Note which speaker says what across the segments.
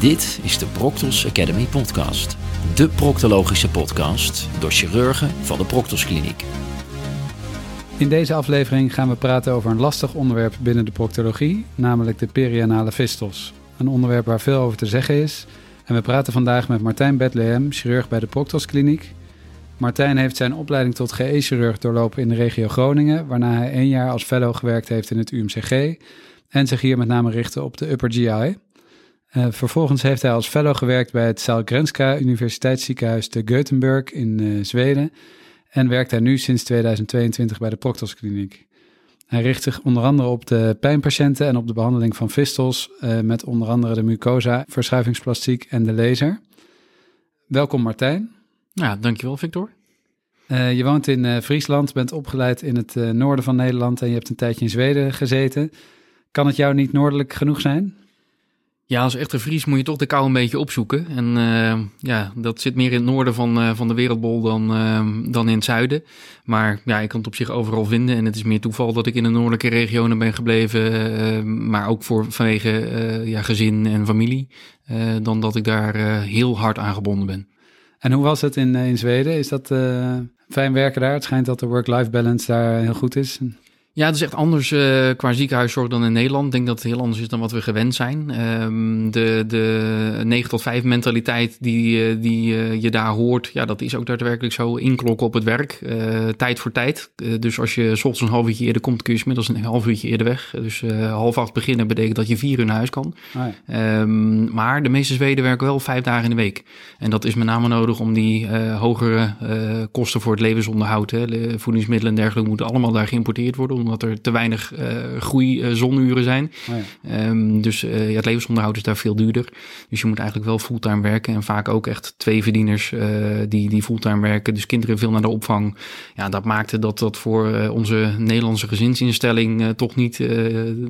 Speaker 1: Dit is de Proctos Academy podcast. De proctologische podcast door chirurgen van de Proctos Kliniek.
Speaker 2: In deze aflevering gaan we praten over een lastig onderwerp binnen de proctologie, namelijk de perianale fistels. Een onderwerp waar veel over te zeggen is. En we praten vandaag met Martijn Bethlehem, chirurg bij de Proctos Kliniek. Martijn heeft zijn opleiding tot GE-chirurg doorlopen in de regio Groningen, waarna hij één jaar als fellow gewerkt heeft in het UMCG en zich hier met name richtte op de upper GI. Uh, vervolgens heeft hij als fellow gewerkt bij het Sahlgrenska Universiteitsziekenhuis te Gothenburg in uh, Zweden en werkt hij nu sinds 2022 bij de Proctos Kliniek. Hij richt zich onder andere op de pijnpatiënten en op de behandeling van fistels uh, met onder andere de mucosa, verschuivingsplastiek en de laser. Welkom Martijn.
Speaker 3: Ja, dankjewel Victor.
Speaker 2: Je woont in Friesland, bent opgeleid in het noorden van Nederland en je hebt een tijdje in Zweden gezeten. Kan het jou niet noordelijk genoeg zijn?
Speaker 3: Ja, als echte Fries moet je toch de kou een beetje opzoeken. En uh, ja, dat zit meer in het noorden van, uh, van de wereldbol dan, uh, dan in het zuiden. Maar ja, ik kan het op zich overal vinden. En het is meer toeval dat ik in de noordelijke regionen ben gebleven. maar ook voor, vanwege ja, gezin en familie. dan dat ik daar heel hard aan gebonden ben.
Speaker 2: En hoe was het in, in Zweden? Is dat fijn werken daar? Het schijnt dat de work-life balance daar heel goed is.
Speaker 3: Ja, het is echt anders uh, qua ziekenhuiszorg dan in Nederland. Ik denk dat het heel anders is dan wat we gewend zijn. Um, de, de 9 tot 5 mentaliteit die, uh, die uh, je daar hoort, ja, dat is ook daadwerkelijk zo inklokken op het werk. tijd voor tijd. dus als je soms een half uurtje eerder komt, kun je inmiddels een half uurtje eerder weg. Dus half acht beginnen betekent dat je vier uur naar huis kan. Oh ja. um, maar de meeste Zweden werken wel vijf dagen in de week. En dat is met name nodig om die hogere kosten voor het levensonderhoud, hè, voedingsmiddelen en dergelijke, moeten allemaal daar geïmporteerd worden omdat er te weinig uh, groei uh, zonuren zijn. Oh ja. um, dus uh, ja, het levensonderhoud is daar veel duurder. Dus je moet eigenlijk wel fulltime werken. En vaak ook echt twee verdieners die, die fulltime werken. Dus kinderen veel naar de opvang. Ja, dat maakte dat dat voor onze Nederlandse gezinsinstelling toch niet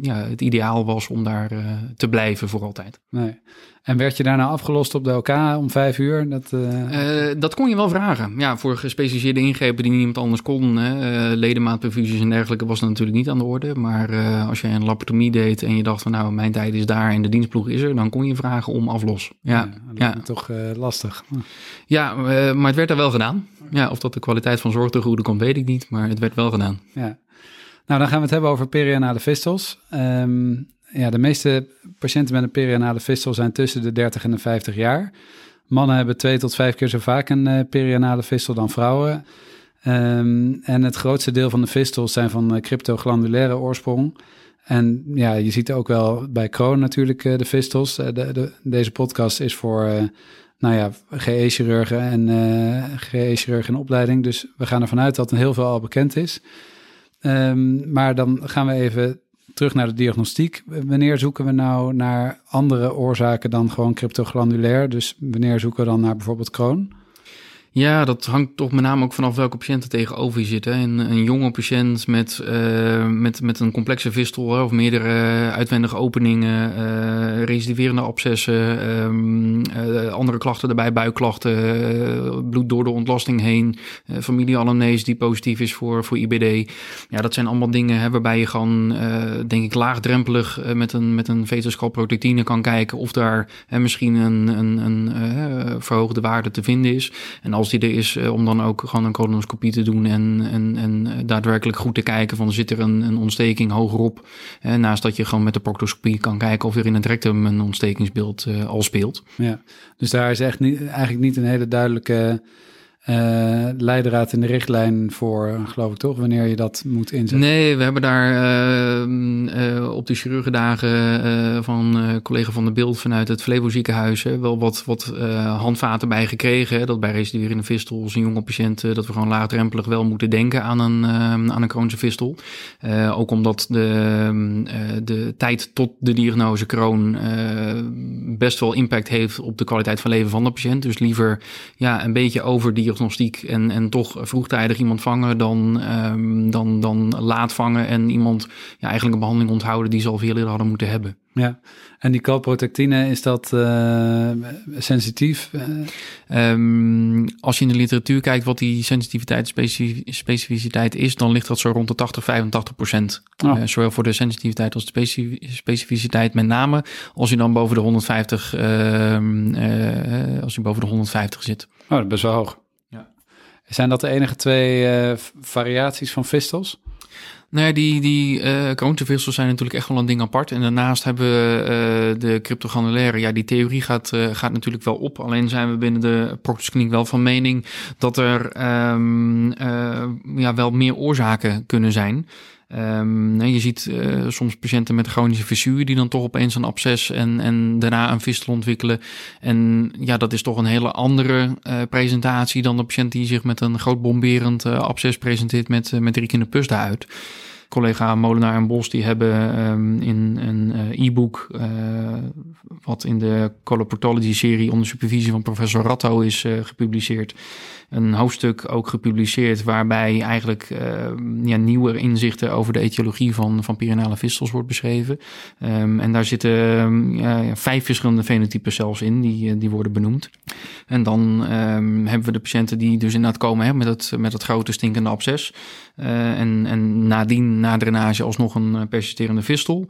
Speaker 3: ja, het ideaal was om daar te blijven voor altijd.
Speaker 2: Nee. En werd je daarna afgelost op de OK om vijf uur? Dat, uh...
Speaker 3: Uh, dat kon je wel vragen. Ja, voor gespecialiseerde ingrepen die niemand anders kon. Hè. Uh, ledemaatperfusies en dergelijke was dat natuurlijk niet aan de orde. Maar als je een laparotomie deed en je dacht van nou, mijn tijd is daar en de dienstploeg is er, dan kon je vragen om aflos. Ja,
Speaker 2: ja, ja. toch lastig.
Speaker 3: Ja, maar het werd er wel gedaan. Ja, of dat de kwaliteit van zorg te goede komt, weet ik niet. Maar het werd wel gedaan.
Speaker 2: Ja. Nou, dan gaan we het hebben over perianale fistels. Um, ja, de meeste patiënten met een perianale fistel zijn tussen de 30 en de 50 jaar. Mannen hebben twee tot vijf keer zo vaak een uh, perianale fistel dan vrouwen. Um, en het grootste deel van de fistels zijn van uh, cryptoglandulaire oorsprong. En ja, je ziet ook wel bij Crohn natuurlijk uh, de fistels. De, de, deze podcast is voor, nou ja, GE-chirurgen en GE-chirurgen in opleiding. Dus we gaan ervan uit dat er heel veel al bekend is. Um, maar dan gaan we even terug naar de diagnostiek. Wanneer zoeken we nou naar andere oorzaken dan gewoon cryptoglandulair? Dus wanneer zoeken we dan naar bijvoorbeeld Crohn?
Speaker 3: Ja, dat hangt toch met name ook vanaf welke patiënten tegenover je zitten. Een, een jonge patiënt met, uh, met, met een complexe vistel of meerdere uitwendige openingen, uh, recidiverende abscessen, um, uh, andere klachten erbij, buikklachten, bloed door de ontlasting heen, familieanamnese die positief is voor, voor IBD. Ja, dat zijn allemaal dingen hè, waarbij je gewoon, denk ik, laagdrempelig met een, met een vetoscalprotectine kan kijken of daar misschien een, een, een verhoogde waarde te vinden is. En als die er is, uh, om dan ook gewoon een colonoscopie te doen en, en, en daadwerkelijk goed te kijken van zit er een, een ontsteking hogerop. Uh, naast dat je gewoon met de proctoscopie kan kijken of er in het rectum een ontstekingsbeeld al speelt.
Speaker 2: Ja, dus daar is echt niet, eigenlijk niet een hele duidelijke uh, leidraad in de richtlijn voor, geloof ik toch, wanneer je dat moet inzetten?
Speaker 3: Nee, we hebben daar uh, uh, op de chirurgendagen van collega van de Beeld vanuit het Flevo ziekenhuis wel wat, wat handvaten bij gekregen. Dat bij residuerende vistels en jonge patiënten, dat we gewoon laagdrempelig wel moeten denken aan een, aan een chronische vistel. ook omdat de, de tijd tot de diagnose kroon best wel impact heeft op de kwaliteit van leven van de patiënt. Dus liever ja, een beetje over diagnostiek en, en toch vroegtijdig iemand vangen dan, um, dan, dan laat vangen en iemand ja, eigenlijk een behandeling onthouden die ze al veel eerder hadden moeten hebben.
Speaker 2: Ja, en die calprotectine, is dat uh, sensitief?
Speaker 3: Um, als je in de literatuur kijkt wat die sensitiviteit specificiteit is, dan ligt dat zo rond de 80, 85 procent. Oh. Uh, zowel voor de sensitiviteit als de specificiteit. Met name als je dan boven de 150, uh, als je boven de 150 zit.
Speaker 2: Oh, dat is best wel hoog. Zijn dat de enige twee variaties van fistels?
Speaker 3: Nou ja, die, die uh, zijn natuurlijk echt wel een ding apart. En daarnaast hebben we uh, de cryptogranulaire. Ja, die theorie gaat, gaat natuurlijk wel op. Alleen zijn we binnen de proctoskliniek wel van mening dat er um, ja, wel meer oorzaken kunnen zijn. Um, je ziet uh, soms patiënten met chronische fissuur die dan toch opeens een absces en, en daarna een fistel ontwikkelen. En ja, dat is toch een hele andere uh, presentatie dan de patiënt die zich met een groot bomberend uh, absces presenteert met, met drie pus daaruit collega Molenaar en Bos die hebben um, in een uh, e-book, uh, wat in de Coloproctology serie onder supervisie van professor Ratto is uh, gepubliceerd, een hoofdstuk ook gepubliceerd waarbij eigenlijk ja, nieuwe inzichten over de etiologie van, van vistels wordt beschreven. Um, en daar zitten vijf verschillende fenotypen zelfs in, die, die worden benoemd. En dan hebben we de patiënten die dus inderdaad komen hè, met, het, met het grote stinkende absces. en, en nadien na drainage alsnog een eh, persisterende vistel.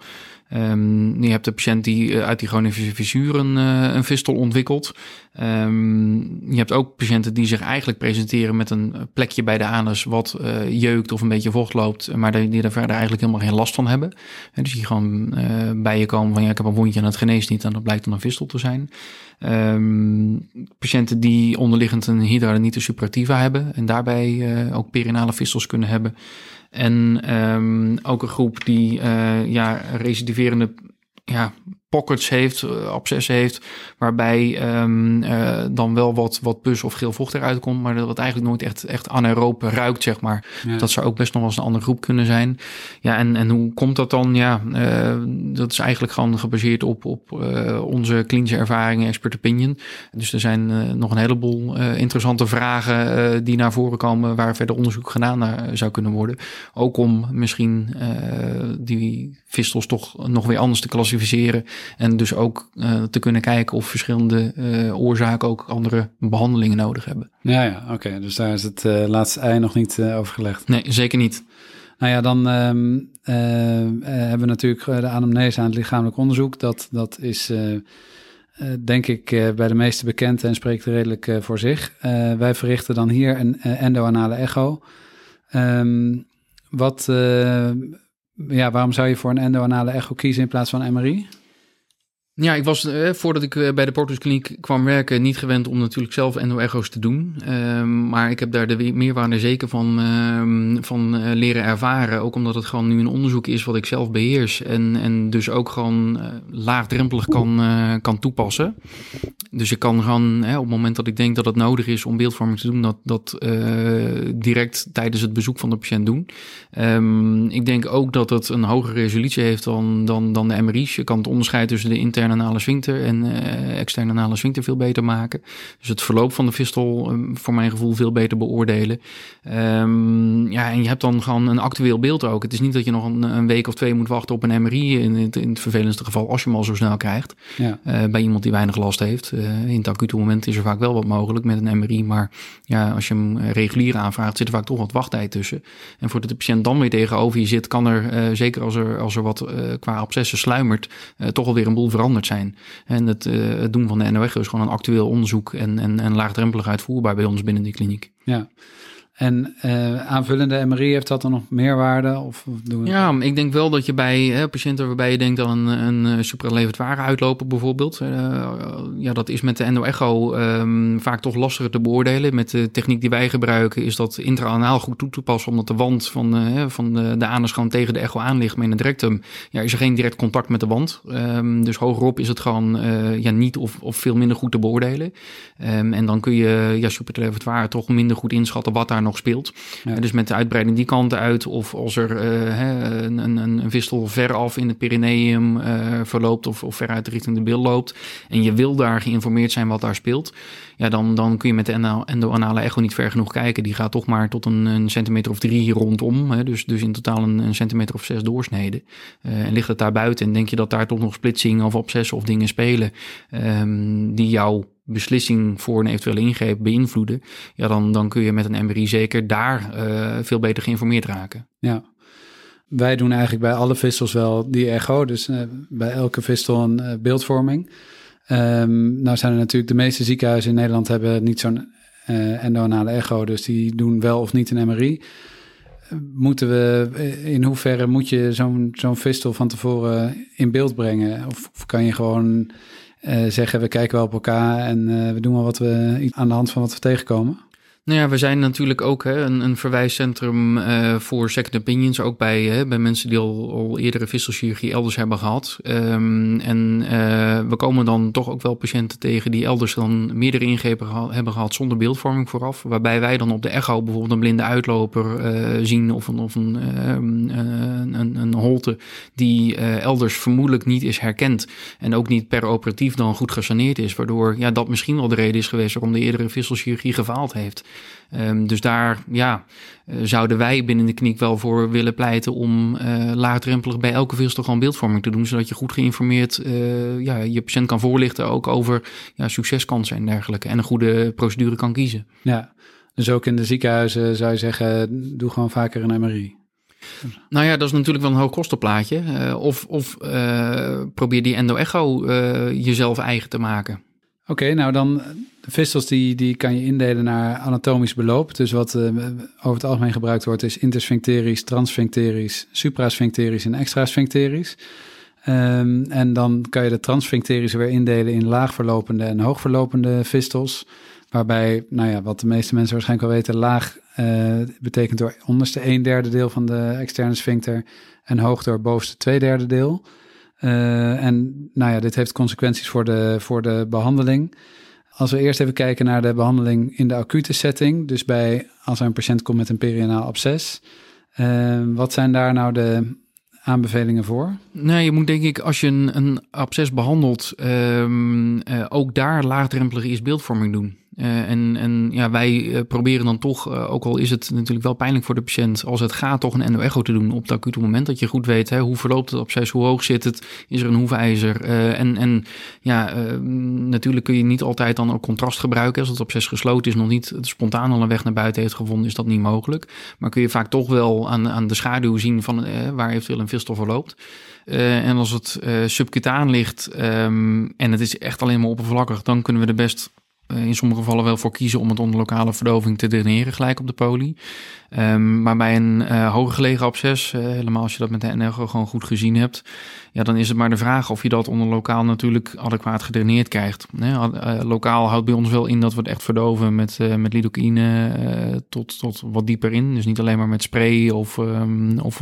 Speaker 3: Um, je hebt de patiënt die eh, uit die chronische fissuren een vistel ontwikkelt. Um, je hebt ook patiënten die zich eigenlijk presenteren met een plekje bij de anus wat uh, jeukt of een beetje vocht loopt, maar die, er verder eigenlijk helemaal geen last van hebben. En dus die gewoon bij je komen van ja, ik heb een wondje en het geneest niet en dat blijkt dan een vistel te zijn. Um, patiënten die onderliggend een hydradenitis suppurativa hebben en daarbij ook perinale vistels kunnen hebben. En um, ook een groep die uh, ja, recidiverende ja, pockets heeft, uh, abscessen heeft, waarbij um, uh, dan wel wat, wat pus of geel vocht eruit komt, maar dat het eigenlijk nooit echt, echt anaeroop ruikt, zeg maar. Dat zou ook best nog wel eens een andere groep kunnen zijn. Ja, en, en hoe komt dat dan? Ja, uh, dat is eigenlijk gewoon gebaseerd op, op onze klinische ervaringen, expert opinion. Dus er zijn nog een heleboel interessante vragen die naar voren komen waar verder onderzoek gedaan naar zou kunnen worden. Ook om misschien die vistels toch nog weer anders te klassificeren en dus ook uh, te kunnen kijken of verschillende uh, oorzaken ook andere behandelingen nodig hebben.
Speaker 2: Ja, ja oké. Dus daar is het uh, laatste ei nog niet over gelegd.
Speaker 3: Nee, zeker niet.
Speaker 2: Nou ja, dan um, hebben we natuurlijk de anamnese aan het lichamelijk onderzoek. Dat, dat is denk ik bij de meeste bekend en spreekt redelijk voor zich. wij verrichten dan hier een endoanale echo. Um, wat, ja, waarom zou je voor een endoanale echo kiezen in plaats van MRI?
Speaker 3: Ja, ik was eh, voordat ik eh, bij de Portus Kliniek kwam werken niet gewend om natuurlijk zelf endo-echo's te doen. Um, maar ik heb daar de meerwaarde zeker van, um, van uh, leren ervaren. Ook omdat het gewoon nu een onderzoek is wat ik zelf beheers. En, en dus ook gewoon uh, laagdrempelig kan, kan toepassen. Dus ik kan gewoon op het moment dat ik denk dat het nodig is om beeldvorming te doen, dat, dat direct tijdens het bezoek van de patiënt doen. Um, ik denk ook dat het een hogere resolutie heeft dan, dan, dan de MRI's. Je kan het onderscheid tussen de interne interne anale sphincter en uh, externe anale sphincter veel beter maken. Dus het verloop van de fistel um, voor mijn gevoel veel beter beoordelen. Um, ja, en je hebt dan gewoon een actueel beeld ook. Het is niet dat je nog een, een week of twee moet wachten op een MRI in, in, in, het vervelendste geval, als je hem al zo snel krijgt. Ja. Uh, bij iemand die weinig last heeft. Uh, in het acute moment is er vaak wel wat mogelijk met een MRI, maar ja, als je hem regulier aanvraagt, zit er vaak toch wat wachttijd tussen. En voordat de patiënt dan weer tegenover je zit, kan er, zeker als er, als er wat qua abscessen sluimert, toch alweer een boel veranderen zijn. En het, uh, het doen van de NOECHO is gewoon een actueel onderzoek en, en, en laagdrempelig uitvoerbaar bij ons binnen die kliniek.
Speaker 2: Ja, en uh, aanvullende MRI, heeft dat dan nog meerwaarde? Of, of doen
Speaker 3: we ja, ik denk wel dat je bij hè, patiënten waarbij je denkt aan een, een supralevend ware uitlopen bijvoorbeeld. Uh, ja, dat is met de endo-echo um, vaak toch lastiger te beoordelen. Met de techniek die wij gebruiken is dat intraanaal goed toe te passen. Omdat de wand van, uh, van de, de anus gewoon tegen de echo aan ligt. Maar in het rectum ja, is er geen direct contact met de wand. Um, dus hogerop is het gewoon ja, niet of, of veel minder goed te beoordelen. Um, en dan kun je ja, supralevend ware toch minder goed inschatten wat daar nog speelt. dus met de uitbreiding die kant uit, of als er een, een, een vistel veraf in het perineum verloopt of, of veruit richting de bil loopt. En je wil daar geïnformeerd zijn wat daar speelt. Ja, dan, dan kun je met de endo-anale echo niet ver genoeg kijken. Die gaat toch maar tot een, een centimeter of drie rondom. Hè, dus, dus in totaal een, een centimeter of zes doorsneden. en ligt het daar buiten en denk je dat daar toch nog splitsing of obsessen of dingen spelen um, die jouw beslissing voor een eventuele ingreep beïnvloeden, ja, dan, dan kun je met een MRI zeker daar uh, veel beter geïnformeerd raken.
Speaker 2: Ja. Wij doen eigenlijk bij alle vistels wel die echo, dus uh, bij elke vistel een uh, beeldvorming. Um, nou zijn er natuurlijk de meeste ziekenhuizen in Nederland hebben niet zo'n endoanale echo, dus die doen wel of niet een MRI moeten we, in hoeverre moet je zo'n zo'n vistel van tevoren in beeld brengen? Of, kan je gewoon zeggen, we kijken wel op elkaar en uh, we doen wel wat we aan de hand van wat we tegenkomen?
Speaker 3: Nou ja, we zijn natuurlijk ook hè, een, een verwijscentrum uh, voor second opinions, ook bij, hè, bij mensen die al, al eerdere visselchirurgie elders hebben gehad. Um, en uh, we komen dan toch ook wel patiënten tegen die elders dan meerdere ingrepen hebben gehad zonder beeldvorming vooraf. Waarbij wij dan op de echo bijvoorbeeld een blinde uitloper uh, zien of een, of een, ehm, een, een, holte die elders vermoedelijk niet is herkend. En ook niet per operatief dan goed gesaneerd is. Waardoor ja, dat misschien wel de reden is geweest waarom de eerdere visselchirurgie gefaald heeft. Um, dus daar ja, uh, zouden wij binnen de kliniek wel voor willen pleiten om uh, laagdrempelig bij elke veelstel gewoon beeldvorming te doen, zodat je goed geïnformeerd uh, ja, je patiënt kan voorlichten ook over ja, succeskansen en dergelijke en een goede procedure kan kiezen.
Speaker 2: Ja, dus ook in de ziekenhuizen zou je zeggen, doe gewoon vaker een MRI.
Speaker 3: Nou ja, dat is natuurlijk wel een hoog kostenplaatje. Uh, of of uh, probeer die endo-echo uh, jezelf eigen te maken.
Speaker 2: Oké, okay, nou dan vistels die, die kan je indelen naar anatomisch beloop. Dus wat uh, over het algemeen gebruikt wordt is intersphincterisch, transsphincterisch, suprasphincterisch en extrasphincterisch. Um, en dan kan je de transsphincterische weer indelen in laagverlopende en hoogverlopende vistels. Waarbij, nou ja, wat de meeste mensen waarschijnlijk wel weten, laag uh, betekent door onderste een derde deel van de externe sphincter en hoog door bovenste twee derde deel. Uh, en nou ja, dit heeft consequenties voor de, voor de behandeling. Als we eerst even kijken naar de behandeling in de acute setting, dus bij als een patiënt komt met een perianaal absces, uh, wat zijn daar nou de aanbevelingen voor?
Speaker 3: Nou, je moet denk ik, als je een, een absces behandelt, um, uh, ook daar laagdrempelige is beeldvorming doen. Uh, en, en ja, wij uh, proberen dan toch, uh, ook al is het natuurlijk wel pijnlijk voor de patiënt, als het gaat, toch een endo-echo te doen op het acute moment. Dat je goed weet hè, hoe verloopt het absces, hoe hoog zit het, is er een hoefijzer. en, en ja, natuurlijk kun je niet altijd dan ook contrast gebruiken. Als het absces gesloten is, nog niet spontaan al een weg naar buiten heeft gevonden, is dat niet mogelijk. Maar kun je vaak toch wel aan, aan de schaduw zien van waar eventueel een vistel verloopt. en als het subcutaan ligt um, en het is echt alleen maar oppervlakkig, dan kunnen we er best eh, in sommige gevallen wel voor kiezen om het onder lokale verdoving te draineren gelijk op de poli. Um, maar bij een uh, hoger gelegen absces, uh, helemaal als je dat met de NRGO gewoon goed gezien hebt, ja, dan is het maar de vraag of je dat onder lokaal natuurlijk adequaat gedraineerd krijgt. Uh, lokaal houdt bij ons wel in dat we het echt verdoven met, met lidocaïne tot, tot wat dieper in. Dus niet alleen maar met spray of, um, of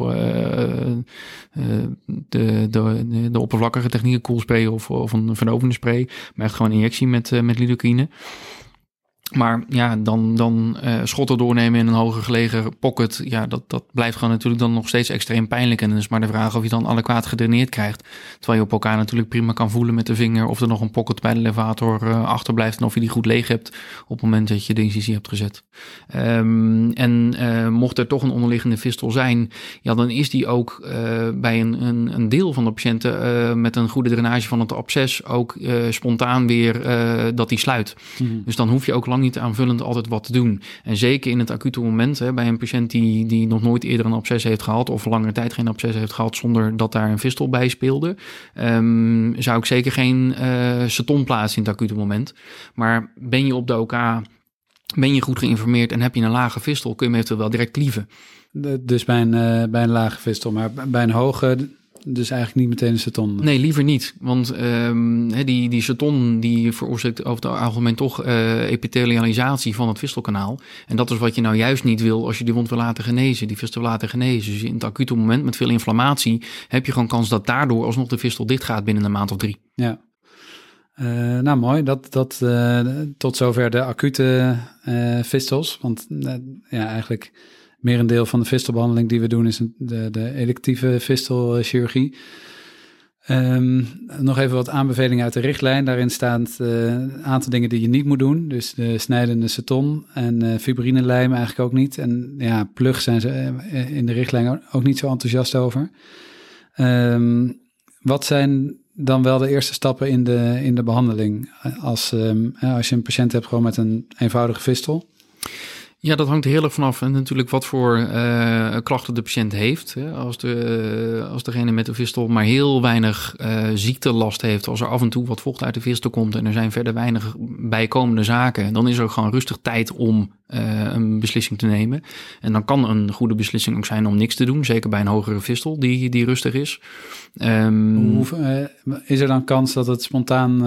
Speaker 3: de, de, de oppervlakkige technieken, koelspray of, of een verdovende spray, maar echt gewoon injectie met, met lidocaïne. Maar ja, dan, dan uh, schotten doornemen in een hoger gelegen pocket, ja, dat, dat blijft gewoon natuurlijk dan nog steeds extreem pijnlijk. En dan is maar de vraag of je dan adequaat gedraineerd krijgt. Terwijl je op elkaar natuurlijk prima kan voelen met de vinger of er nog een pocket bij de elevator uh, achterblijft en of je die goed leeg hebt op het moment dat je de incisie hebt gezet. Um, en uh, mocht er toch een onderliggende fistel zijn, ja, dan is die ook bij een, een, een, deel van de patiënten met een goede drainage van het absces ook spontaan weer dat die sluit. Mm -hmm. Dus dan hoef je ook lang niet aanvullend altijd wat te doen. En zeker in het acute moment, hè, bij een patiënt die, die nog nooit eerder een absces heeft gehad of langere tijd geen absces heeft gehad zonder dat daar een vistel bij speelde, um, zou ik zeker geen uh, plaatsen in het acute moment. Maar ben je op de OK, ben je goed geïnformeerd en heb je een lage vistel, kun je hem eventueel wel direct klieven.
Speaker 2: Dus bij een, uh, bij een lage vistel, maar bij een hoge dus eigenlijk niet meteen een seton.
Speaker 3: Nee, liever niet. Want um, die, die seton die veroorzaakt over het algemeen toch uh, epithelialisatie van het vistelkanaal. En dat is wat je nou juist niet wil als je die wond wil laten genezen, die vistel wil laten genezen. Dus in het acute moment met veel inflammatie heb je gewoon kans dat daardoor alsnog de vistel dicht gaat binnen een maand of drie.
Speaker 2: Ja. Uh, nou, mooi. Dat, dat, uh, tot zover de acute uh, fistels. Want ja, eigenlijk merendeel van de fistelbehandeling die we doen is de, de electieve fistelchirurgie. Um, nog even wat aanbevelingen uit de richtlijn. Daarin staan een aantal dingen die je niet moet doen. Dus de snijdende ceton en fibrinelijm eigenlijk ook niet. En ja, plug zijn ze in de richtlijn ook niet zo enthousiast over. Um, wat zijn dan wel de eerste stappen in de, in de behandeling? Als, um, als je een patiënt hebt gewoon met een eenvoudige fistel?
Speaker 3: Ja, dat hangt heel erg vanaf en natuurlijk wat voor uh, klachten de patiënt heeft. Als, de, als degene met de vistel maar heel weinig uh, ziektelast heeft, als er af en toe wat vocht uit de vistel komt en er zijn verder weinig bijkomende zaken, dan is er gewoon rustig tijd om een beslissing te nemen. En dan kan een goede beslissing ook zijn om niks te doen, zeker bij een hogere vistel die, die rustig is.
Speaker 2: Um, Hoe, is er dan kans dat het spontaan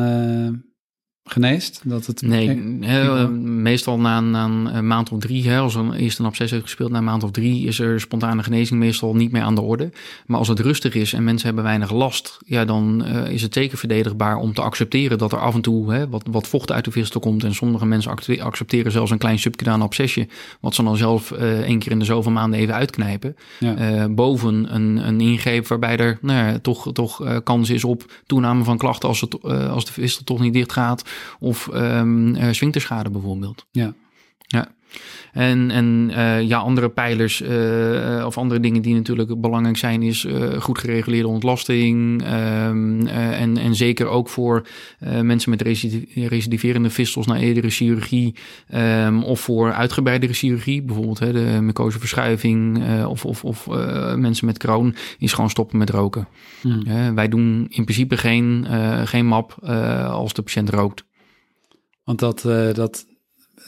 Speaker 2: geneest? Dat het
Speaker 3: nee, he, meestal na, na, een maand of drie, hè, als er eerst een absces heeft gespeeld, na een maand of drie is er spontane genezing meestal niet meer aan de orde. Maar als het rustig is en mensen hebben weinig last, ja, dan uh, is het zeker verdedigbaar om te accepteren dat er af en toe hè, wat, wat vocht uit de vistel komt. En sommige mensen accepteren zelfs een klein subcutane abscesje, wat ze dan zelf uh, één keer in de zoveel maanden even uitknijpen. Ja. Uh, boven een, een ingreep waarbij er nou ja, toch, toch kans is op toename van klachten als, het, als de vistel toch niet dicht gaat of um, uh, bijvoorbeeld.
Speaker 2: Ja.
Speaker 3: Ja. En, en uh, ja, andere pijlers uh, of andere dingen die natuurlijk belangrijk zijn, is uh, goed gereguleerde ontlasting. Um, en, en zeker ook voor mensen met recidiverende vistels na eerdere chirurgie. Um, of voor uitgebreidere chirurgie, bijvoorbeeld hè, de mucoseverschuiving of, of, of mensen met kroon, is gewoon stoppen met roken. Hmm. wij doen in principe geen, geen map als de patiënt rookt.
Speaker 2: Want dat, uh, dat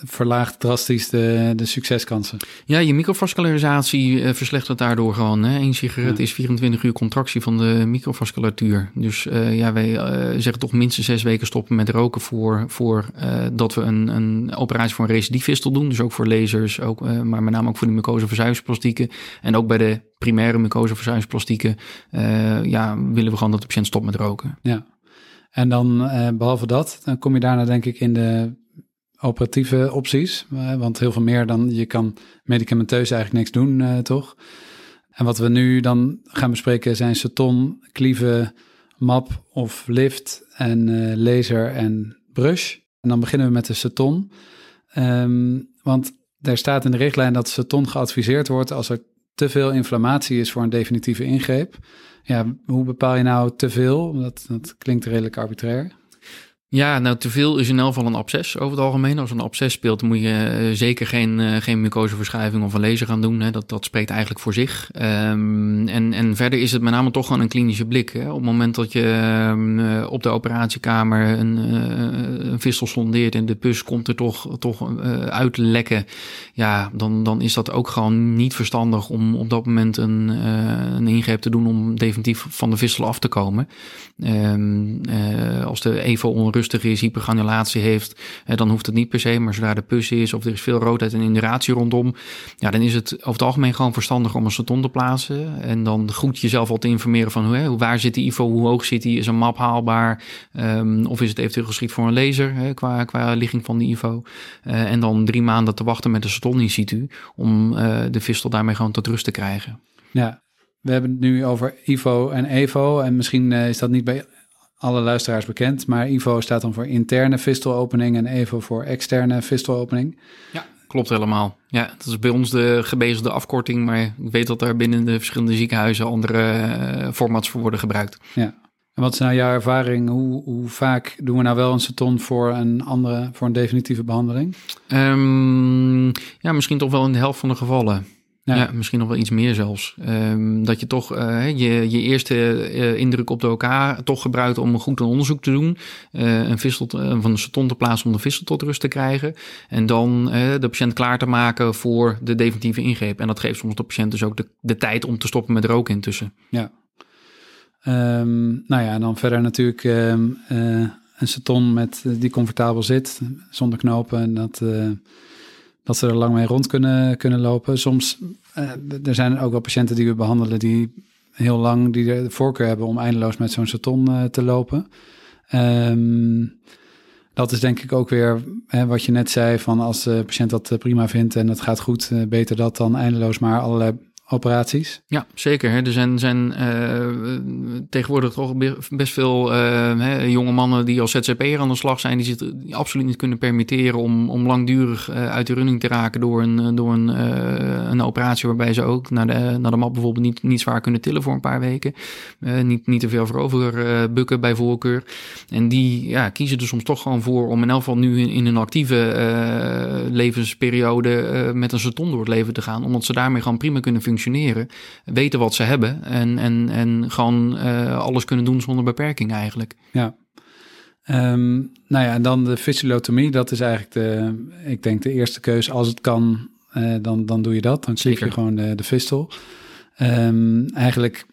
Speaker 2: verlaagt drastisch de, de succeskansen.
Speaker 3: Ja, je microvascularisatie uh, verslechtert daardoor gewoon. Hè. Eén sigaret is 24 uur contractie van de microvasculatuur. Dus uh, ja, wij zeggen toch minstens zes weken stoppen met roken voor, voor dat we een, een operatie voor een recidiefistel doen. Dus ook voor lasers, ook, maar met name ook voor de mucoseverzuivingsplastieken. En ook bij de primaire mucoseverzuivingsplastieken ja, willen we gewoon dat de patiënt stopt met roken.
Speaker 2: Ja. En dan uh, behalve dat, dan kom je daarna denk ik in de operatieve opties. Uh, want heel veel meer dan je kan medicamenteus eigenlijk niks doen, uh, toch? En wat we nu dan gaan bespreken zijn ceton, klieven, map of lift en laser en brush. En dan beginnen we met de ceton. Um, want daar staat in de richtlijn dat ceton geadviseerd wordt als er te veel inflammatie is voor een definitieve ingreep. Ja, hoe bepaal je nou te veel? Dat, dat klinkt redelijk arbitrair.
Speaker 3: Ja, nou te veel is in elk geval een absces over het algemeen. Als een absces speelt, moet je uh, zeker geen, uh, geen mucoseverschuiving of een laser gaan doen. Hè. Dat, dat spreekt eigenlijk voor zich. Um, en, en verder is het met name toch gewoon een klinische blik. Hè. Op het moment dat je uh, op de operatiekamer een, een vissel sondeert en de pus komt er toch, toch uit lekken. Ja, dan, dan is dat ook gewoon niet verstandig om op dat moment een, een ingreep te doen om definitief van de vissel af te komen. Um, als de EVO onrustig rustig is, hypergranulatie heeft, dan hoeft het niet per se. Maar zodra de pus is of er is veel roodheid en induratie rondom, ja, dan is het over het algemeen gewoon verstandig om een staton te plaatsen. En dan goed jezelf al te informeren van hoe, waar zit die IVO, hoe hoog zit die, is een map haalbaar, um, of is het eventueel geschikt voor een laser hè, qua, qua ligging van die IVO. Uh, en dan drie maanden te wachten met de staton in situ om uh, de vistel daarmee gewoon tot rust te krijgen.
Speaker 2: Ja, we hebben het nu over IVO en EVO. En misschien uh, is dat niet bij alle luisteraars bekend. Maar IVO staat dan voor interne fistelopening en EVO voor externe fistelopening.
Speaker 3: Ja, klopt helemaal. Ja, dat is bij ons de gebezigde afkorting, maar ik weet dat daar binnen de verschillende ziekenhuizen andere uh, formats voor worden gebruikt.
Speaker 2: Ja. En wat is nou jouw ervaring? Hoe, hoe vaak doen we nou wel een seton voor een andere, voor een definitieve behandeling?
Speaker 3: Um, ja, misschien toch wel in de helft van de gevallen. Ja. misschien nog wel iets meer zelfs. Um, dat je toch uh, je, je eerste uh, indruk op de OK toch gebruikt om goed een onderzoek te doen. Uh, een vissel van een seton te plaatsen om de vissel tot rust te krijgen. En dan de patiënt klaar te maken voor de definitieve ingreep. En dat geeft soms de patiënt dus ook de, de tijd om te stoppen met roken intussen.
Speaker 2: Ja. Um, nou ja, en dan verder natuurlijk um, een seton met, die comfortabel zit, zonder knopen. En dat dat ze er lang mee rond kunnen, kunnen lopen. Soms, uh, er zijn ook wel patiënten die we behandelen die heel lang die de voorkeur hebben om eindeloos met zo'n saton uh, te lopen. Ehm, dat is denk ik ook weer hè, wat je net zei: van als de patiënt dat prima vindt en het gaat goed, beter dat dan eindeloos maar allerlei operaties.
Speaker 3: Ja, zeker. Hè. Er zijn, zijn uh, tegenwoordig toch best veel uh, hè, jonge mannen die als ZZP'er aan de slag zijn, die zich absoluut niet kunnen permitteren om, om langdurig uh, uit de running te raken door een, door een, een operatie waarbij ze ook naar de, naar de map bijvoorbeeld niet, niet zwaar kunnen tillen voor een paar weken. niet, niet te veel voorover bukken bij voorkeur. En die ja, kiezen er soms toch gewoon voor om in elk geval nu in, een actieve levensperiode met een zeton door het leven te gaan, omdat ze daarmee gewoon prima kunnen functioneren functioneren, weten wat ze hebben en, en, en gewoon uh, alles kunnen doen zonder beperking eigenlijk.
Speaker 2: Ja. Um, nou ja, en dan de fysiotomie, dat is eigenlijk de, ik denk de eerste keuze. Als het kan, uh, dan, dan doe je dat. Dan zie je gewoon de, de fistel. Um, eigenlijk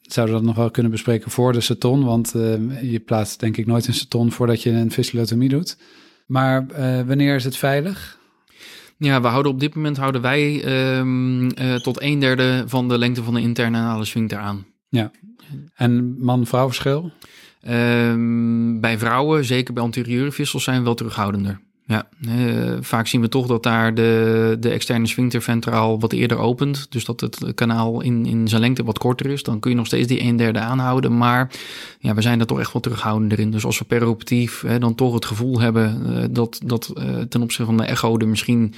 Speaker 2: zouden we dat nog wel kunnen bespreken voor de seton, want uh, je plaatst denk ik nooit een seton voordat je een fysiotomie doet. Maar wanneer is het veilig?
Speaker 3: Ja, we houden op dit moment houden wij um, uh, tot een derde van de lengte van de interne anale sphincter aan.
Speaker 2: Ja. En man-vrouw verschil?
Speaker 3: Um, bij vrouwen, zeker bij anterieure vissels, zijn we wel terughoudender. Ja, uh, vaak zien we toch dat daar de, de externe sphincter ventraal wat eerder opent. Dus dat het kanaal in, in zijn lengte wat korter is. Dan kun je nog steeds die een derde aanhouden. Maar ja, we zijn er toch echt wel terughoudender in. Dus als we peroperatief hè, dan toch het gevoel hebben uh, dat, dat uh, ten opzichte van de echo er misschien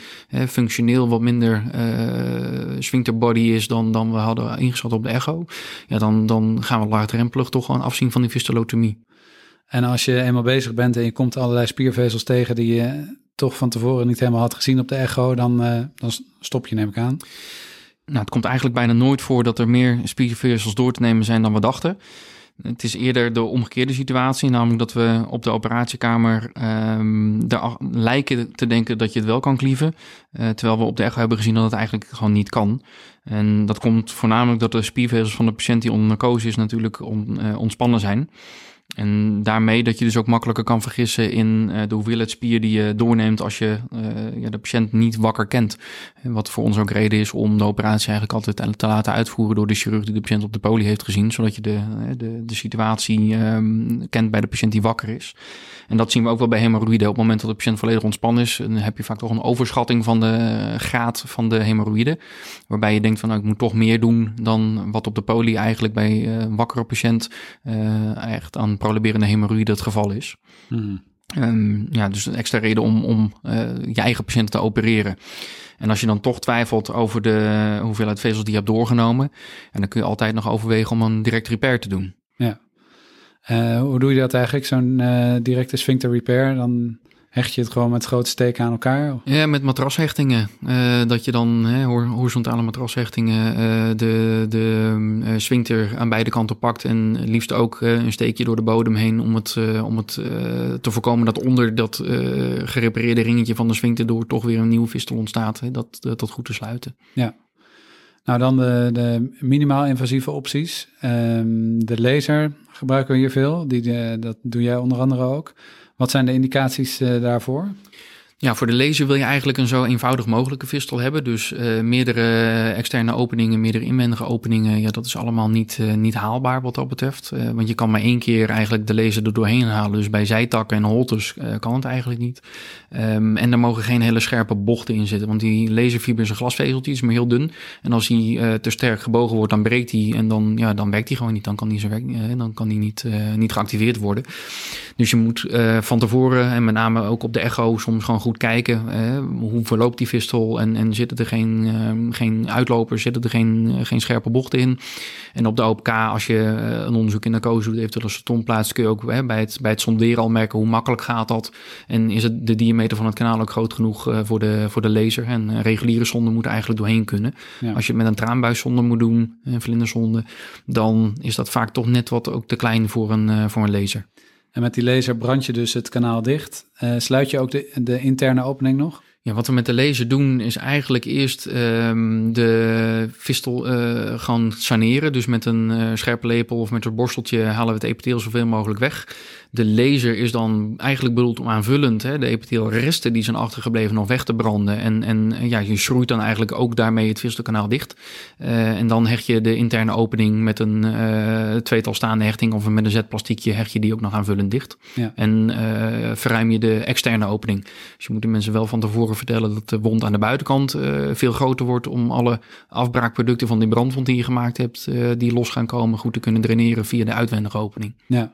Speaker 3: functioneel wat minder sphincter body is dan, dan we hadden ingeschat op de echo. Ja, dan, dan gaan we laagdrempelig toch gewoon afzien van die fistulotomie.
Speaker 2: En als je eenmaal bezig bent en je komt allerlei spiervezels tegen die je toch van tevoren niet helemaal had gezien op de echo, dan, uh, dan stop je, neem ik aan.
Speaker 3: Nou, het komt eigenlijk bijna nooit voor dat er meer spiervezels door te nemen zijn dan we dachten. Het is eerder de omgekeerde situatie, namelijk dat we op de operatiekamer er lijken te denken dat je het wel kan klieven, uh, terwijl we op de echo hebben gezien dat het eigenlijk gewoon niet kan. En dat komt voornamelijk dat de spiervezels van de patiënt die onder narcose is natuurlijk uh, ontspannen zijn. En daarmee dat je dus ook makkelijker kan vergissen in uh, de hoeveelheid spier die je doorneemt als je uh, ja, de patiënt niet wakker kent. Wat voor ons ook reden is om de operatie eigenlijk altijd te laten uitvoeren door de chirurg die de patiënt op de poli heeft gezien, zodat je de, de, de situatie um, kent bij de patiënt die wakker is. En dat zien we ook wel bij hemorroïden. Op het moment dat de patiënt volledig ontspannen is, dan heb je vaak toch een overschatting van de graad van de hemorroïden. Waarbij je denkt van nou, ik moet toch meer doen dan wat op de poli eigenlijk bij uh, wakkere patiënt uh, echt aan proluberende hemorroïden het geval is. Hmm. Um, ja, dus een extra reden om, om uh, je eigen patiënt te opereren. En als je dan toch twijfelt over de hoeveelheid vezels die je hebt doorgenomen, en dan kun je altijd nog overwegen om een direct repair te doen.
Speaker 2: Ja. Uh, hoe doe je dat eigenlijk, zo'n uh, directe sphincter repair? Dan hecht je het gewoon met grote steken aan elkaar?
Speaker 3: Ja, met matrashechtingen. Uh, dat je dan hè, horizontale matrashechtingen uh, de, de uh, aan beide kanten pakt. En liefst ook een steekje door de bodem heen om het, om het te voorkomen dat onder dat gerepareerde ringetje van de sphincter door toch weer een nieuwe fistel ontstaat. Hè, dat, dat, dat goed te sluiten.
Speaker 2: Ja. Nou, dan de, de minimaal invasieve opties. Um, de laser gebruiken we hier veel. Die, de, dat doe jij onder andere ook. Wat zijn de indicaties uh, daarvoor?
Speaker 3: Ja, voor de laser wil je eigenlijk een zo eenvoudig mogelijke fistel hebben. Dus uh, meerdere externe openingen, meerdere inwendige openingen. Ja, dat is allemaal niet, uh, niet haalbaar wat dat betreft. Uh, want je kan maar één keer eigenlijk de laser er doorheen halen. Dus bij zijtakken en holtes kan het eigenlijk niet. Um, en er mogen geen hele scherpe bochten in zitten. Want die laserfiber is een glasvezeltje, is maar heel dun. En als hij te sterk gebogen wordt, dan breekt hij. En dan, ja, dan werkt hij gewoon niet. Dan kan zo werk, dan kan hij niet, niet geactiveerd worden. Dus je moet van tevoren, en met name ook op de echo, soms gewoon goed kijken. Eh, hoe verloopt die fistel en, en zitten er geen, uh, geen uitlopers, zitten er geen, geen scherpe bochten in. En op de OPK, als je uh, een onderzoek in narcose doet, eventueel een ston plaatst, kun je ook bij, het, bij het sonderen al merken hoe makkelijk gaat dat. En is het de diameter van het kanaal ook groot genoeg voor, de, voor de laser. En reguliere zonden moeten eigenlijk doorheen kunnen. Ja. Als je het met een traanbuiszonde moet doen, een vlinderzonde, dan is dat vaak toch net wat ook te klein voor een, voor een laser.
Speaker 2: En met die laser brand je dus het kanaal dicht. Uh, sluit je ook de, de interne opening nog?
Speaker 3: Ja, wat we met de laser doen is eigenlijk eerst um, de fistel uh, gaan saneren. Dus met een uh, scherpe lepel of met een borsteltje halen we het epitheel zoveel mogelijk weg. De laser is dan eigenlijk bedoeld om aanvullend hè, de epithelialresten die zijn achtergebleven nog weg te branden. En, en ja, je schroeit dan eigenlijk ook daarmee het vistelkanaal dicht. Uh, en dan hecht je de interne opening met een uh, tweetal staande hechting of met een zetplastiekje hecht je die ook nog aanvullend dicht. Ja. En uh, verruim je de externe opening. Dus je moet de mensen wel van tevoren vertellen dat de wond aan de buitenkant veel groter wordt om alle afbraakproducten van die brandwond die je gemaakt hebt, die los gaan komen, goed te kunnen draineren via de uitwendige opening.
Speaker 2: Ja.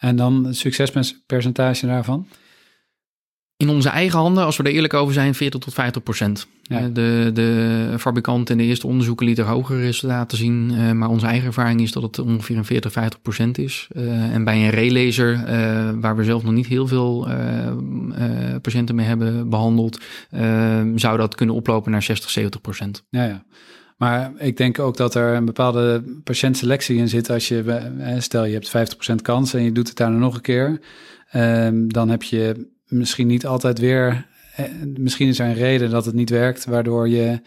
Speaker 2: En dan het succespercentage daarvan?
Speaker 3: In onze eigen handen, als we er eerlijk over zijn, 40 tot 50 procent. Ja. De, de fabrikant en de eerste onderzoeken lieten hogere resultaten zien. Uh, maar onze eigen ervaring is dat het ongeveer een 40, 50 procent is. Uh, en bij een relaser, waar we zelf nog niet heel veel patiënten mee hebben behandeld, zou dat kunnen oplopen naar 60, 70 procent.
Speaker 2: Ja, ja. Maar ik denk ook dat er een bepaalde patiëntselectie in zit. Als je, stel je hebt 50% kans en je doet het daar nog een keer. Um, dan heb je misschien niet altijd weer. Misschien is er een reden dat het niet werkt, waardoor je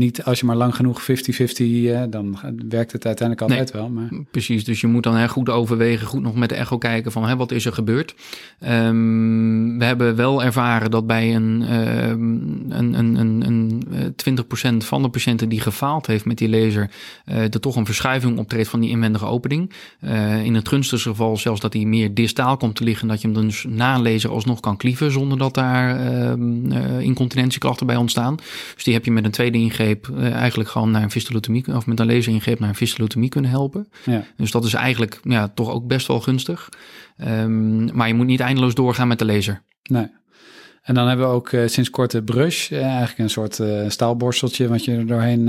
Speaker 2: niet als je maar lang genoeg 50-50, uh, dan werkt het uiteindelijk altijd wel. Maar...
Speaker 3: Precies, dus je moet dan hè, goed overwegen, goed nog met de echo kijken van hè, wat is er gebeurd. Um, we hebben wel ervaren dat bij een, um, een, een, een, een 20% eh, van de patiënten die gefaald heeft met die laser, uh, er toch een verschuiving optreedt van die inwendige opening. Uh, in het gunstigste geval zelfs dat hij meer distaal komt te liggen, dat je hem dan dus na een laser alsnog kan klieven zonder dat daar uh, incontinentieklachten bij ontstaan. Dus die heb je met een tweede ingreep uh, eigenlijk gewoon naar een fistulotomie of met een laseringreep naar een fistulotomie kunnen helpen. Ja. Dus dat is eigenlijk ja, toch ook best wel gunstig. Um, maar je moet niet eindeloos doorgaan met de laser.
Speaker 2: Nee. En dan hebben we ook uh, sinds kort de brush, uh, eigenlijk een soort staalborsteltje wat je er doorheen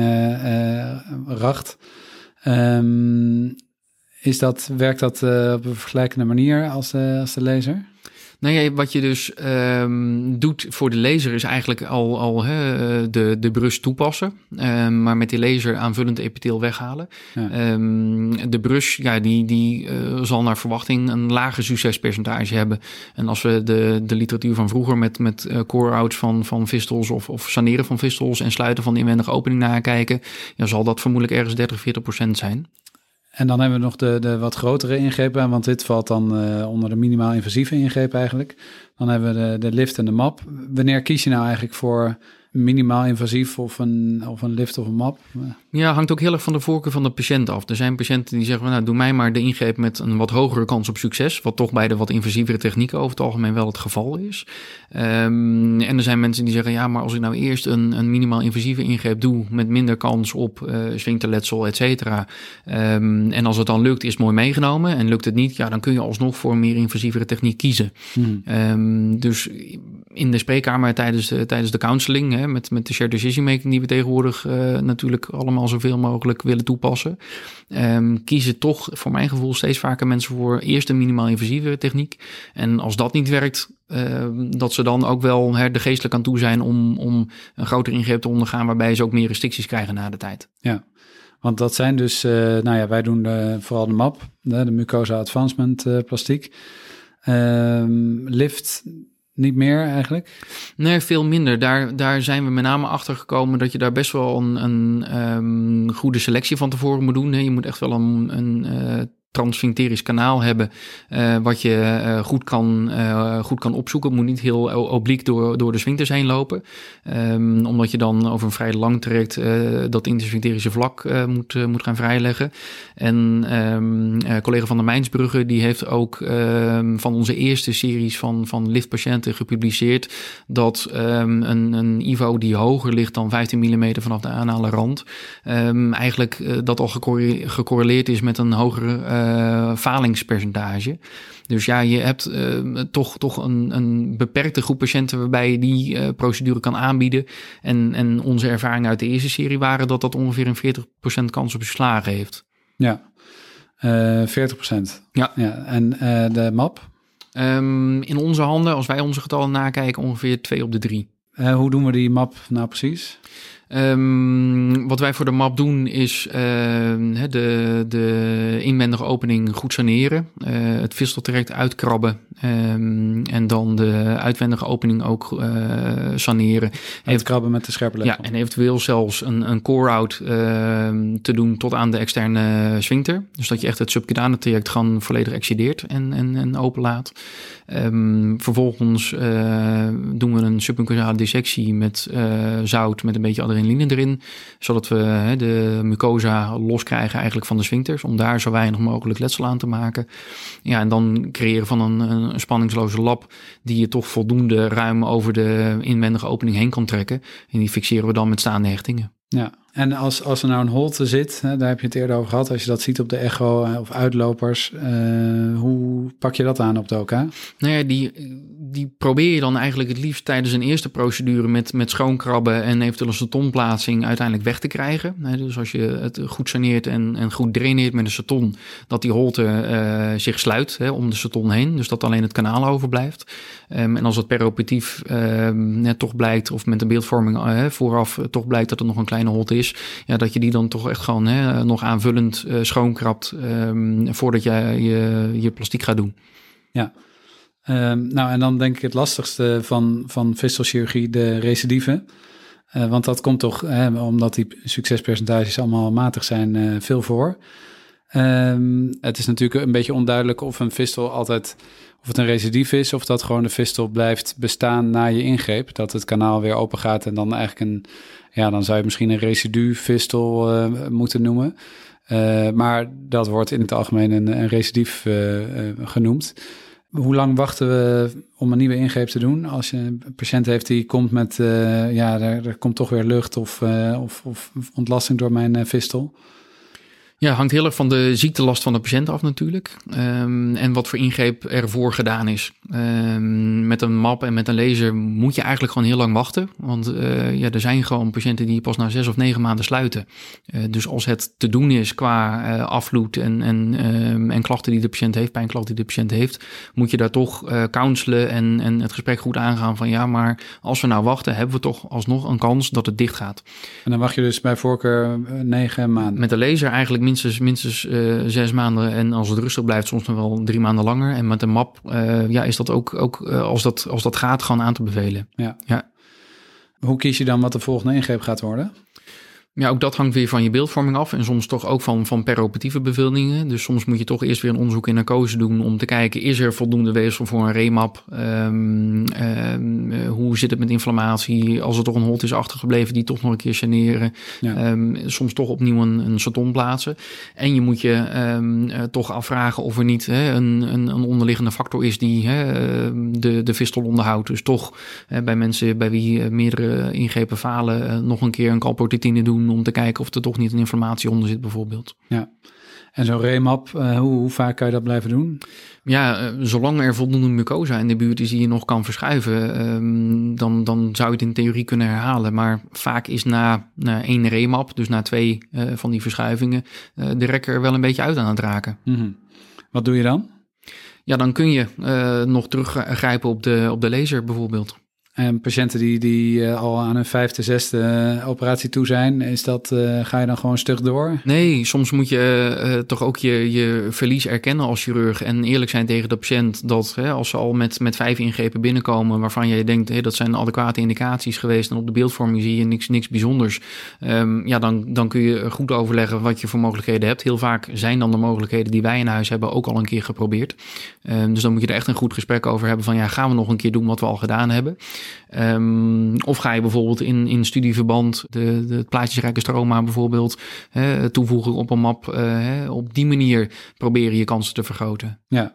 Speaker 2: racht. Um, is dat, werkt dat op een vergelijkende manier als, als de laser?
Speaker 3: Nou ja, wat je dus um, doet voor de laser is eigenlijk al, al de, de brus toepassen. Um, maar met die laser aanvullend epitheel weghalen. Ja. Um, de brus, ja, die, die uh, zal naar verwachting een lager succespercentage hebben. En als we de, de literatuur van vroeger met, met uh, core-outs van, van vistels of, of saneren van vistels en sluiten van de inwendige opening nakijken, ja, zal dat vermoedelijk ergens 30, 40 procent zijn.
Speaker 2: En dan hebben we nog de, de wat grotere ingrepen, want dit valt dan uh, onder de minimaal invasieve ingreep eigenlijk. Dan hebben we de, de lift en de map. Wanneer kies je nou eigenlijk voor minimaal invasief of een, of een lift of een map?
Speaker 3: Ja, hangt ook heel erg van de voorkeur van de patiënt af. Er zijn patiënten die zeggen, nou doe mij maar de ingreep met een wat hogere kans op succes. Wat toch bij de wat invasievere technieken over het algemeen wel het geval is. Um, en er zijn mensen die zeggen, ja maar als ik nou eerst een, een minimaal invasieve ingreep doe met minder kans op uh, et cetera. Um, en als het dan lukt, is het mooi meegenomen. En lukt het niet, ja dan kun je alsnog voor een meer invasievere techniek kiezen. Hmm. Um, dus in de spreekkamer tijdens de, tijdens de counseling, hè, met, met de shared decision making die we tegenwoordig uh, natuurlijk allemaal zoveel mogelijk willen toepassen, um, kiezen toch voor mijn gevoel steeds vaker mensen voor eerst een minimaal invasieve techniek. En als dat niet werkt, uh, dat ze dan ook wel her, de geestelijk aan toe zijn om, om een grotere ingreep te ondergaan, waarbij ze ook meer restricties krijgen na de tijd.
Speaker 2: Ja. Want dat zijn dus, uh, nou ja, wij doen de, vooral de MAP, de, de mucosa advancement plastiek. Um, lift niet meer eigenlijk?
Speaker 3: Nee, veel minder. Daar, daar zijn we met name achter gekomen dat je daar best wel een, een um, goede selectie van tevoren moet doen. Je moet echt wel een, een uh, transfincterisch kanaal hebben, uh, wat je uh, goed, kan, uh, goed kan opzoeken. Het moet niet heel obliek door, door de sphincters heen lopen, um, omdat je dan over een vrij lang traject dat intersphincterische vlak moet, moet gaan vrijleggen. En um, collega van der Mijnsbrugge, die heeft ook um, van onze eerste series van, van liftpatiënten gepubliceerd dat een, een IVO die hoger ligt dan 15 mm vanaf de anale rand, eigenlijk dat al gecorreleerd is met een hogere uh, falingspercentage. Dus ja, je hebt uh, toch, toch een, een beperkte groep patiënten waarbij je die uh, procedure kan aanbieden. En, en onze ervaringen uit de eerste serie waren dat dat ongeveer een 40% kans op slagen heeft.
Speaker 2: Ja, uh, 40%.
Speaker 3: Ja.
Speaker 2: ja. En de map?
Speaker 3: Um, in onze handen, als wij onze getallen nakijken, ongeveer 2 op de 3.
Speaker 2: hoe doen we die map nou precies?
Speaker 3: Ehm, wat wij voor de map doen is ehm, de, de inwendige opening goed saneren. Uh, het visteltraject uitkrabben. Um, en dan de uitwendige opening ook uh, saneren.
Speaker 2: Uitkrabben met de scherpe
Speaker 3: Ja, en eventueel zelfs een, een core-out te doen tot aan de externe sphincter. Dus dat je echt het subcutane traject gewoon volledig excideert en, en, en openlaat. vervolgens uh, doen we een submucosale dissectie met zout met een beetje adrenaline erin, zodat we de mucosa loskrijgen eigenlijk van de sphincters, om daar zo weinig mogelijk letsel aan te maken. Ja, en dan creëren van een, een spanningsloze lap die je toch voldoende ruim over de inwendige opening heen kan trekken. En die fixeren we dan met staande hechtingen.
Speaker 2: Ja, en als, als er nou een holte zit, daar heb je het eerder over gehad, als je dat ziet op de echo eh, of uitlopers, uh, hoe pak je dat aan op de OK? Nou
Speaker 3: ja, die, die probeer je dan eigenlijk het liefst tijdens een eerste procedure met, met schoonkrabben en eventueel een satonplaatsing uiteindelijk weg te krijgen. Dus als je het goed saneert en, en goed draineert met een saton, dat die holte uh, zich sluit hè, om de saton heen, dus dat alleen het kanaal overblijft. Um, en als het peroperatief uh, net toch blijkt, of met een beeldvorming vooraf toch blijkt dat er nog een kleine holte is, ja, dat je die dan toch echt gewoon hè, nog aanvullend uh, schoonkrabt um, voordat je, je je plastiek gaat doen.
Speaker 2: Ja, um, nou en dan denk ik het lastigste van, van vistelchirurgie, de recidive. Uh, want dat komt toch, hè, omdat die succespercentages allemaal matig zijn, uh, veel voor. Um, het is natuurlijk een beetje onduidelijk of een fistel altijd, of het een recidief is, of dat gewoon de fistel blijft bestaan na je ingreep. Dat het kanaal weer open gaat en dan eigenlijk een, ja, dan zou je misschien een residu-fistel uh, moeten noemen. Uh, maar dat wordt in het algemeen een, een recidief uh, genoemd. Hoe lang wachten we om een nieuwe ingreep te doen? Als je een patiënt heeft die komt met, ja, er, komt toch weer lucht of, of, of ontlasting door mijn fistel.
Speaker 3: Ja, hangt heel erg van de ziektelast van de patiënt af natuurlijk. Um, en wat voor ingreep ervoor gedaan is. Um, met een map en met een laser moet je eigenlijk gewoon heel lang wachten. Want uh, ja, er zijn gewoon patiënten die pas na zes of negen maanden sluiten. Uh, dus als het te doen is qua uh, afvloed en, en, um, en klachten die de patiënt heeft, pijnklachten die de patiënt heeft, moet je daar toch counselen en, en het gesprek goed aangaan van ja, maar als we nou wachten, hebben we toch alsnog een kans dat het dicht gaat.
Speaker 2: En dan wacht je dus bij voorkeur negen maanden?
Speaker 3: Met de laser eigenlijk minstens, minstens uh, zes maanden. En als het rustig blijft, soms nog wel drie maanden langer. En met een map uh, ja, is dat ook, ook uh, als, dat, als dat gaat, gewoon aan te bevelen.
Speaker 2: Ja. ja. Hoe kies je dan wat de volgende ingreep gaat worden?
Speaker 3: Ja, ook dat hangt weer van je beeldvorming af en soms toch ook van, van peroperatieve bevindingen. Dus soms moet je toch eerst weer een onderzoek in narcose doen om te kijken, is er voldoende weefsel voor een remap? Um, um, hoe zit het met inflammatie? Als er toch een holt is achtergebleven, die toch nog een keer saneren. Ja. Um, soms toch opnieuw een, een saton plaatsen. En je moet je uh, toch afvragen of er niet hè, een, een, een, onderliggende factor is die hè, de, de fistel onderhoudt. Dus toch bij mensen bij wie meerdere ingrepen falen, uh, nog een keer een calprotectine doen om te kijken of er toch niet een informatie onder zit bijvoorbeeld.
Speaker 2: Ja. En zo'n remap, uh, hoe, hoe, vaak kan je dat blijven doen?
Speaker 3: Ja, uh, zolang er voldoende mucosa in de buurt is die je nog kan verschuiven, um, dan, dan zou je het in theorie kunnen herhalen. Maar vaak is na, na één remap, dus na twee uh, van die verschuivingen, de rekker er wel een beetje uit aan het raken.
Speaker 2: Mm -hmm. Wat doe je dan?
Speaker 3: Ja, dan kun je nog teruggrijpen op de, op de laser bijvoorbeeld.
Speaker 2: En patiënten die, die uh, al aan hun vijfde, zesde uh, operatie toe zijn, is dat, uh, ga je dan gewoon stug door?
Speaker 3: Nee, soms moet je toch ook je, je verlies erkennen als chirurg en eerlijk zijn tegen de patiënt dat hè, als ze al met, met vijf ingrepen binnenkomen waarvan je denkt hey, dat zijn adequate indicaties geweest en op de beeldvorming zie je niks, niks bijzonders, um, ja, dan, dan kun je goed overleggen wat je voor mogelijkheden hebt. Heel vaak zijn dan de mogelijkheden die wij in huis hebben ook al een keer geprobeerd. Um, dus dan moet je er echt een goed gesprek over hebben van ja, gaan we nog een keer doen wat we al gedaan hebben. Um, of ga je bijvoorbeeld in, in studieverband de, de plaatjesrijke stroma bijvoorbeeld hè, toevoegen op een map. Uh, hè, op die manier proberen je kansen te vergroten.
Speaker 2: Ja,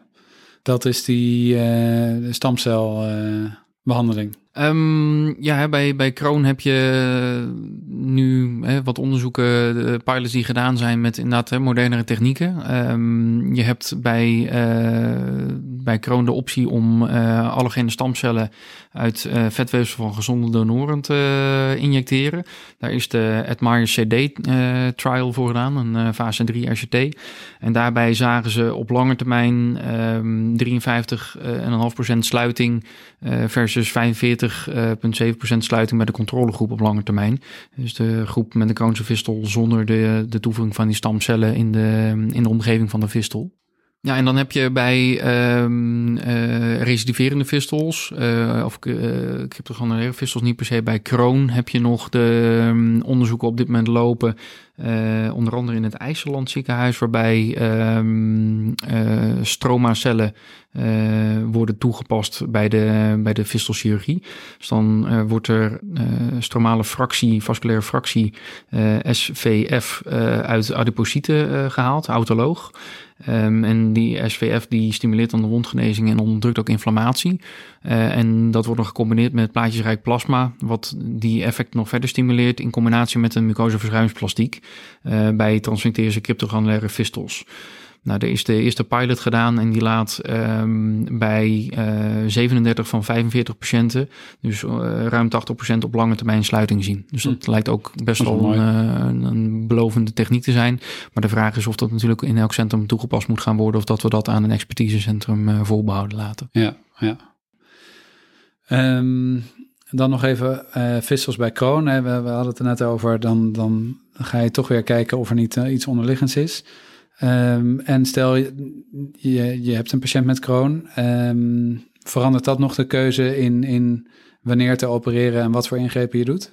Speaker 2: dat is die uh, stamcelbehandeling. Uh,
Speaker 3: Um, ja, bij, bij Kroon heb je nu hè, wat onderzoeken, de pilots die gedaan zijn met inderdaad hè, modernere technieken. Um, je hebt bij, uh, bij Crohn de optie om uh, allogene stamcellen uit uh, vetweefsel van gezonde donoren te injecteren. Daar is de Admire CD trial voor gedaan, een fase 3 RCT. En daarbij zagen ze op lange termijn um, ehm, 53,5% sluiting versus 45,7% sluiting bij de controlegroep op lange termijn. Dus de groep met de Crohnse fistel zonder de, de toevoeging van die stamcellen in de, in de omgeving van de fistel. Ja, en dan heb je bij um, uh, recidiverende vistels, uh, of ik heb toch gewoon vistels niet per se. Bij Crohn, heb je nog de um, onderzoeken op dit moment lopen, onder andere in het IJsseland ziekenhuis, waarbij um, stromacellen worden toegepast bij de, bij de fistelchirurgie. Dus dan wordt er stromale fractie, vasculaire fractie, SVF, uit adiposieten gehaald, autoloog. Um, en die SVF die stimuleert dan de wondgenezing en onderdrukt ook inflammatie. Uh, en dat wordt nog gecombineerd met plaatjesrijk plasma, wat die effect nog verder stimuleert in combinatie met een mucosaverzuimingsplastiek uh, bij transventirische cryptogranulaire fistels. Nou, er is de eerste pilot gedaan en die laat um, bij uh, eh, 37 van 45 patiënten, dus uh, ruim 80% op lange termijn sluiting zien. Dus dat hm. lijkt ook best wel een, een, belovende techniek te zijn. Maar de vraag is of dat natuurlijk in elk centrum toegepast moet gaan worden of dat we dat aan een expertisecentrum uh, voorbehouden laten.
Speaker 2: Ja, ja. Um, dan nog even uh, vissels bij kroon. We, we, hadden het er net over. Dan, dan ga je toch weer kijken of er niet uh, iets onderliggends is. Um, en stel je, je hebt een patiënt met kroon, um, verandert dat nog de keuze in, in wanneer te opereren en wat voor ingrepen je doet?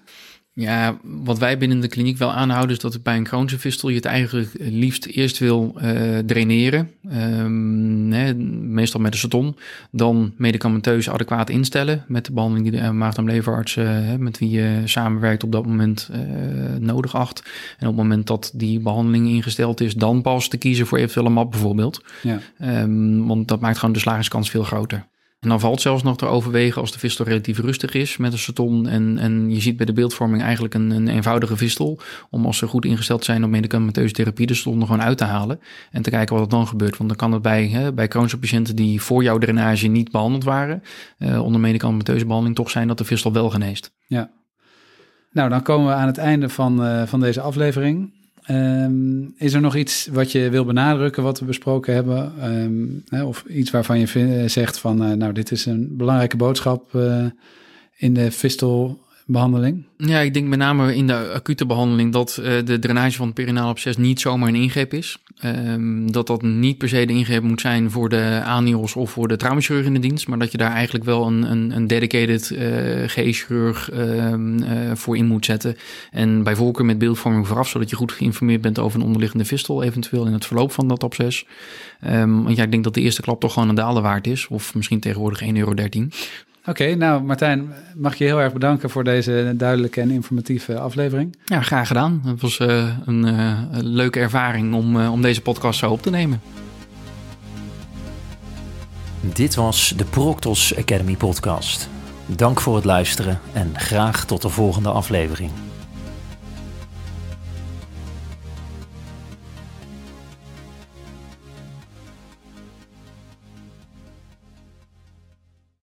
Speaker 3: Ja, wat wij binnen de kliniek wel aanhouden is dat bij een Crohnse fistel je het eigenlijk liefst eerst wil uh, draineren. Um, hè, meestal met een ceton. Dan medicamenteus adequaat instellen met de behandeling die de maag- en leverarts uh, met wie je samenwerkt op dat moment uh, nodig acht. En op het moment dat die behandeling ingesteld is, dan pas te kiezen voor eventueel een map bijvoorbeeld. Ja. Um, want dat maakt gewoon de slagingskans veel groter. En dan valt zelfs nog te overwegen als de vistel relatief rustig is met een ceton. En, en je ziet bij de beeldvorming eigenlijk een, een eenvoudige vistel. Om als ze goed ingesteld zijn op medicamenteuze therapie de ceton er gewoon uit te halen. En te kijken wat er dan gebeurt. Want dan kan het bij, hè, bij chronische patiënten die voor jouw drainage niet behandeld waren. Uh, onder medicamenteuze behandeling toch zijn dat de vistel wel geneest.
Speaker 2: Ja. Nou, dan komen we aan het einde van, uh, van deze aflevering. Um, is er nog iets wat je wil benadrukken, wat we besproken hebben? Um, hè, of iets waarvan je zegt van, uh, nou, dit is een belangrijke boodschap uh, in de fistel behandeling?
Speaker 3: Ja, ik denk met name in de acute behandeling dat uh, de drainage van het perinaal absces niet zomaar een ingreep is. Um, dat dat niet per se de ingreep moet zijn voor de anios of voor de traumachirurg in de dienst, maar dat je daar eigenlijk wel een, een, een dedicated uh, eh, GE-chirurg um, uh, voor in moet zetten. En bij voorkeur met beeldvorming vooraf, zodat je goed geïnformeerd bent over een onderliggende fistel, eventueel in het verloop van dat absces. Um, want ja, ik denk dat de eerste klap toch gewoon een daalde waard is, of misschien tegenwoordig 1,13 euro.
Speaker 2: Oké, nou Martijn, mag je heel erg bedanken voor deze duidelijke en informatieve aflevering.
Speaker 3: Ja, graag gedaan. Het was uh, een, uh, leuke ervaring om, uh, om deze podcast zo op te nemen.
Speaker 1: Dit was de Proctos Academy podcast. Dank voor het luisteren en graag tot de volgende aflevering.